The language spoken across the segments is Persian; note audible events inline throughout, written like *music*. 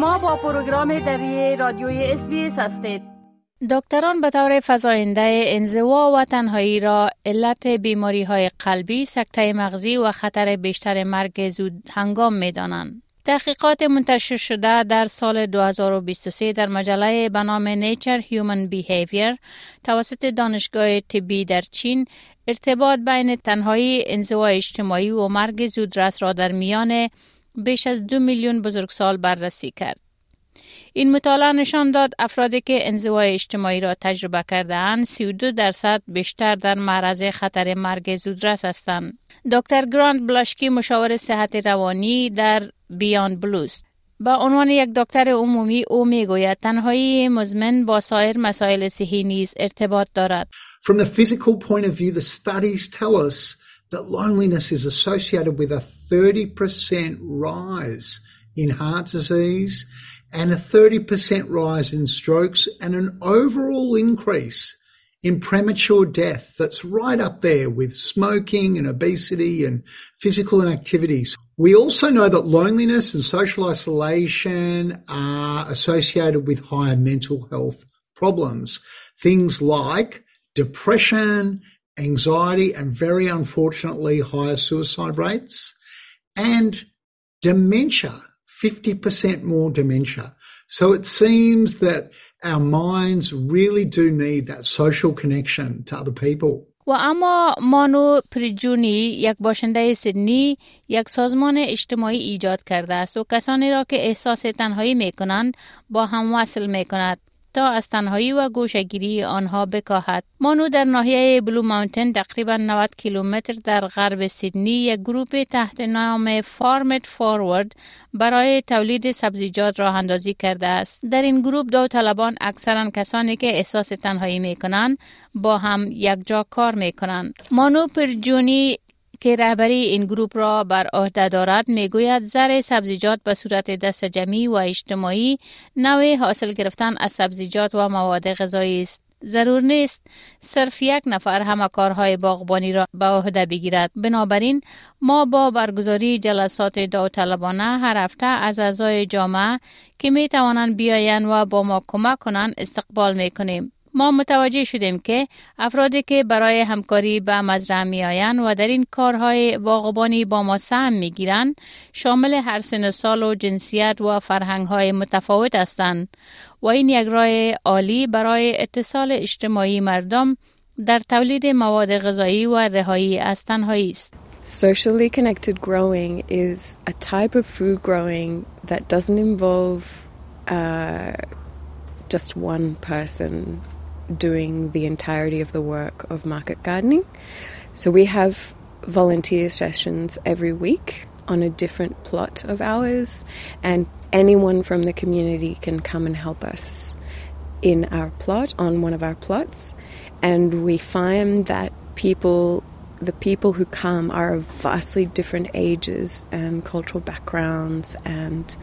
شما با پروگرام دری رادیوی اس هستید دکتران به طور فزاینده انزوا و تنهایی را علت بیماری های قلبی، سکته مغزی و خطر بیشتر مرگ زود هنگام می دانند. تحقیقات منتشر شده در سال 2023 در مجله به نام Nature Human Behavior توسط دانشگاه طبی در چین ارتباط بین تنهایی انزوا اجتماعی و مرگ زودرس را در میان بیش از دو میلیون بزرگسال بررسی کرد. این مطالعه نشان داد افرادی که انزوای اجتماعی را تجربه کرده اند 32 درصد بیشتر در معرض خطر مرگ زودرس هستند. دکتر گراند بلاشکی مشاور صحت روانی در بیان بلوز با عنوان یک دکتر عمومی او می‌گوید تنهایی مزمن با سایر مسائل صحی نیز ارتباط دارد. From the physical point of view, the studies tell us that loneliness is associated with a 30% rise in heart disease and a 30% rise in strokes and an overall increase in premature death that's right up there with smoking and obesity and physical inactivities. We also know that loneliness and social isolation are associated with higher mental health problems. Things like depression, anxiety, and very unfortunately higher suicide rates and dementia 50% more dementia. So it seems that our minds really do need that social connection to other people. و اما مانو پریجونی یک باشنده سیدنی یک سازمان اجتماعی ایجاد کرده است و کسانی را که احساس تنهایی می کنند با هم وصل می کند تا از تنهایی و گوشگیری آنها بکاهد. مانو در ناحیه بلو ماونتن تقریبا 90 کیلومتر در غرب سیدنی یک گروه تحت نام فارمت فورورد برای تولید سبزیجات راه اندازی کرده است. در این گروه دو طلبان اکثرا کسانی که احساس تنهایی می کنند با هم یک جا کار می کنند. مانو پرجونی که رهبری این گروپ را بر عهده دارد می‌گوید زر سبزیجات به صورت دست جمعی و اجتماعی نوع حاصل گرفتن از سبزیجات و مواد غذایی است. ضرور نیست صرف یک نفر همه کارهای باغبانی را به عهده بگیرد. بنابراین ما با برگزاری جلسات داوطلبانه هر هفته از اعضای جامعه که می توانند بیایند و با ما کمک کنند استقبال می کنیم ما متوجه شدیم که افرادی که برای همکاری به مزرعه می آیند و در این کارهای باغبانی با ما سهم می گیرند شامل هر سن سال و جنسیت و فرهنگ های متفاوت هستند و این یک راه عالی برای اتصال اجتماعی مردم در تولید مواد غذایی و رهایی از تنهایی است. Socially connected growing is a type of food growing that doesn't involve uh, just one person doing the entirety of the work of market gardening. So we have volunteer sessions every week on a different plot of ours, and anyone from the community can come and help us in our plot, on one of our plots. And we find that people, the people who come, are of vastly different ages and cultural backgrounds and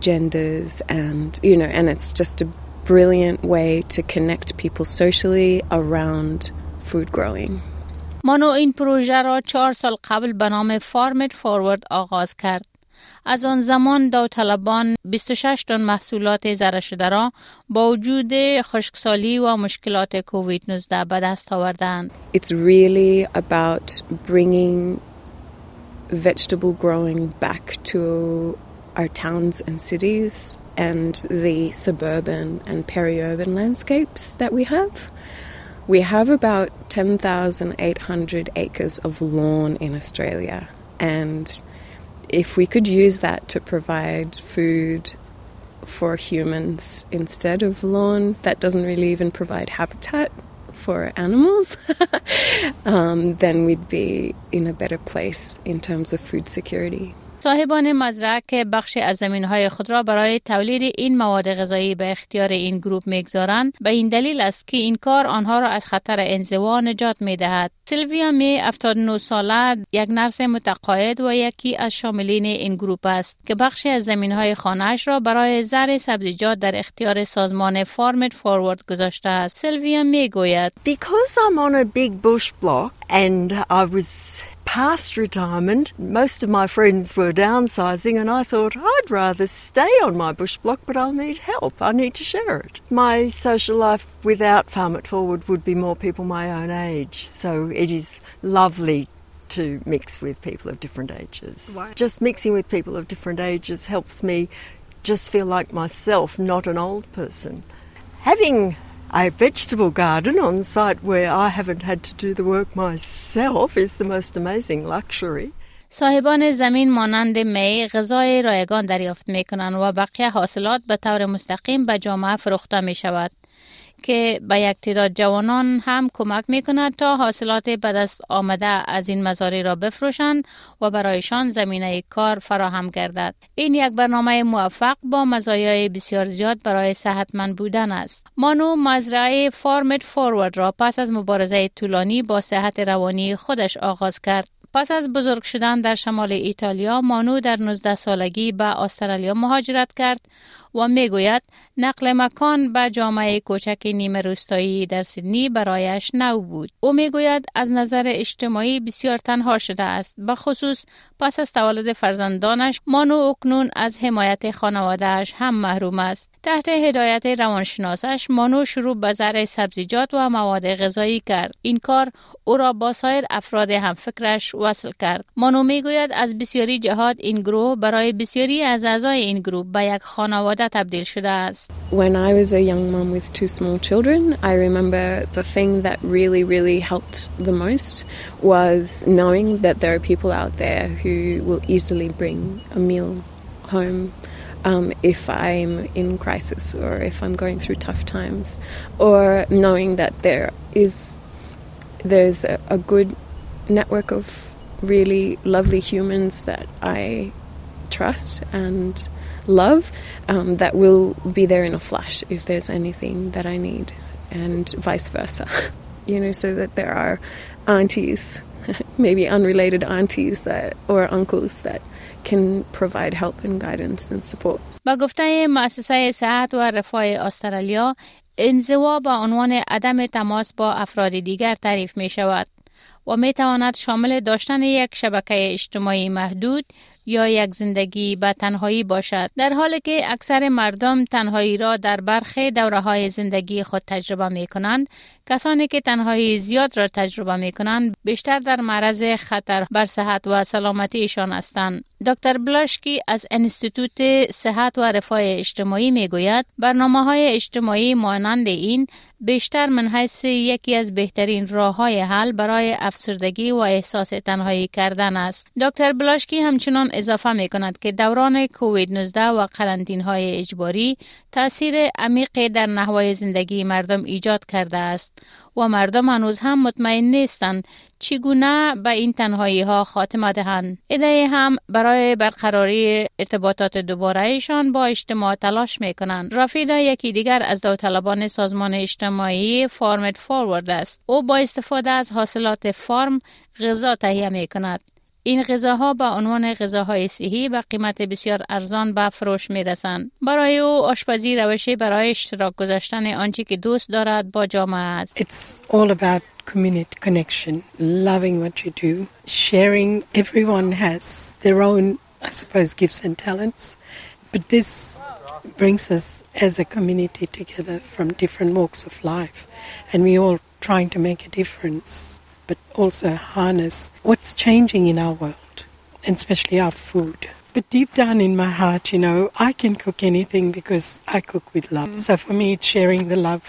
genders, and you know, and it's just a brilliant way to connect people socially around food growing. مانو این پروژه را چهار سال قبل به نام فارمت فورورد آغاز کرد. از آن زمان داوطلبان 26 تن محصولات زره شده را با وجود خشکسالی و مشکلات کووید 19 به دست آوردند. It's really about bringing vegetable growing back to our towns and cities and the suburban and peri-urban landscapes that we have. We have about 10,800 acres of lawn in Australia and if we could use that to provide food for humans instead of lawn, that doesn't really even provide habitat for animals, *laughs* um, then we'd be in a better place in terms of food security. صاحبان مزرعه که بخش از زمین های خود را برای تولید این مواد غذایی به اختیار این گروه می‌گذارند به این دلیل است که این کار آنها را از خطر انزوا نجات می دهد. سیلویا می 79 ساله یک نرس متقاعد و یکی از شاملین این گروپ است که بخشی از زمین های خانهش را برای زر سبزیجات در اختیار سازمان فارمت فوروارد گذاشته است. سیلویا می گوید Because I'm on a big bush block and I was past retirement, most of my friends were downsizing, and I thought I'd rather stay on my bush block, but I'll need help. I need to share it. My social life without Farm It Forward would be more people my own age, so it is lovely to mix with people of different ages. Just mixing with people of different ages helps me just feel like myself, not an old person. Having a vegetable garden on site where I haven't had to do the work myself is the most amazing luxury. صاحبان زمین مانند می غذای رایگان دریافت می کنند و بقیه حاصلات به طور مستقیم به جامعه فروخته می شود. که به یک تعداد جوانان هم کمک می کند تا حاصلات به دست آمده از این مزاری را بفروشند و برایشان زمینه کار فراهم گردد. این یک برنامه موفق با مزایای بسیار زیاد برای صحتمند بودن است. مانو مزرعه فارمت فورورد را پس از مبارزه طولانی با صحت روانی خودش آغاز کرد. پس از بزرگ شدن در شمال ایتالیا مانو در 19 سالگی به استرالیا مهاجرت کرد و می‌گوید نقل مکان به جامعه کوچک نیمه روستایی در سیدنی برایش نو بود. او می‌گوید از نظر اجتماعی بسیار تنها شده است. به خصوص پس از تولد فرزندانش مانو اکنون از حمایت خانوادهش هم محروم است. تحت هدایت روانشناسش مانو شروع به زرع سبزیجات و مواد غذایی کرد. این کار او را با سایر افراد همفکرش وصل کرد. مانو می‌گوید از بسیاری جهات این گروه برای بسیاری از اعضای این گروه به یک خانواده تبدیل شده است. When I was a young mum with two small children, I remember the thing that really, really helped the most was knowing that there are people out there who will easily bring a meal home um, if I'm in crisis or if I'm going through tough times, or knowing that there is there's a, a good network of really lovely humans that I trust and love um, that will be there in a flash if there's anything that I need, and vice versa. *laughs* you know, so that there are aunties, *laughs* maybe unrelated aunties that or uncles that can provide help and guidance and support. با گفته مؤسسه صحت و رفاه استرالیا انزوا با عنوان عدم تماس با افراد دیگر تعریف می شود و می تواند شامل داشتن یک شبکه اجتماعی محدود یا یک زندگی به تنهایی باشد. در حالی که اکثر مردم تنهایی را در برخی دوره های زندگی خود تجربه می کنند کسانی که تنهایی زیاد را تجربه می کنند بیشتر در معرض خطر بر صحت و سلامتیشان هستند. دکتر بلاشکی از انستیتوت صحت و رفاه اجتماعی می گوید برنامه های اجتماعی مانند این بیشتر من حیث یکی از بهترین راه های حل برای افسردگی و احساس تنهایی کردن است. دکتر بلاشکی همچنان اضافه می کند که دوران کووید 19 و قرنطین های اجباری تاثیر عمیقی در نحوه زندگی مردم ایجاد کرده است و مردم هنوز هم مطمئن نیستند چگونه به این تنهایی ها خاتمه دهند. ایده هم برای برقراری ارتباطات دوبارهشان با اجتماع تلاش می کنند. رافیدا یکی دیگر از داوطلبان سازمان اجتماعی فارمت فوروارد است. او با استفاده از حاصلات فارم غذا تهیه می کند. این غذاها با عنوان غذاهای صحی به قیمت بسیار ارزان به فروش می رسند. برای او آشپزی روشی برای اشتراک گذاشتن آنچه که دوست دارد با جامعه است. It's all about community connection, loving what you do, sharing. Everyone has their own, I suppose, gifts and talents, but this brings us as a community together from different walks of life, and we all trying to make a difference but also harness what's changing in our world, and especially our food. But deep down in my heart, you know, I can cook anything because I cook with love. So for me, it's sharing the love.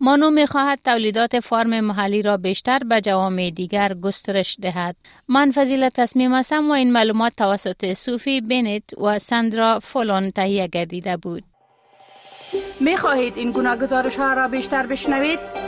مانو می خواهد تولیدات farm محلی را بیشتر به جوامع دیگر گسترش دهد. من فضیلت تصمیم هستم و این معلومات توسط صوفی بنت و سندرا فولون تهیه گردیده بود. می خواهید این گونه گزارش ها را بیشتر بشنوید؟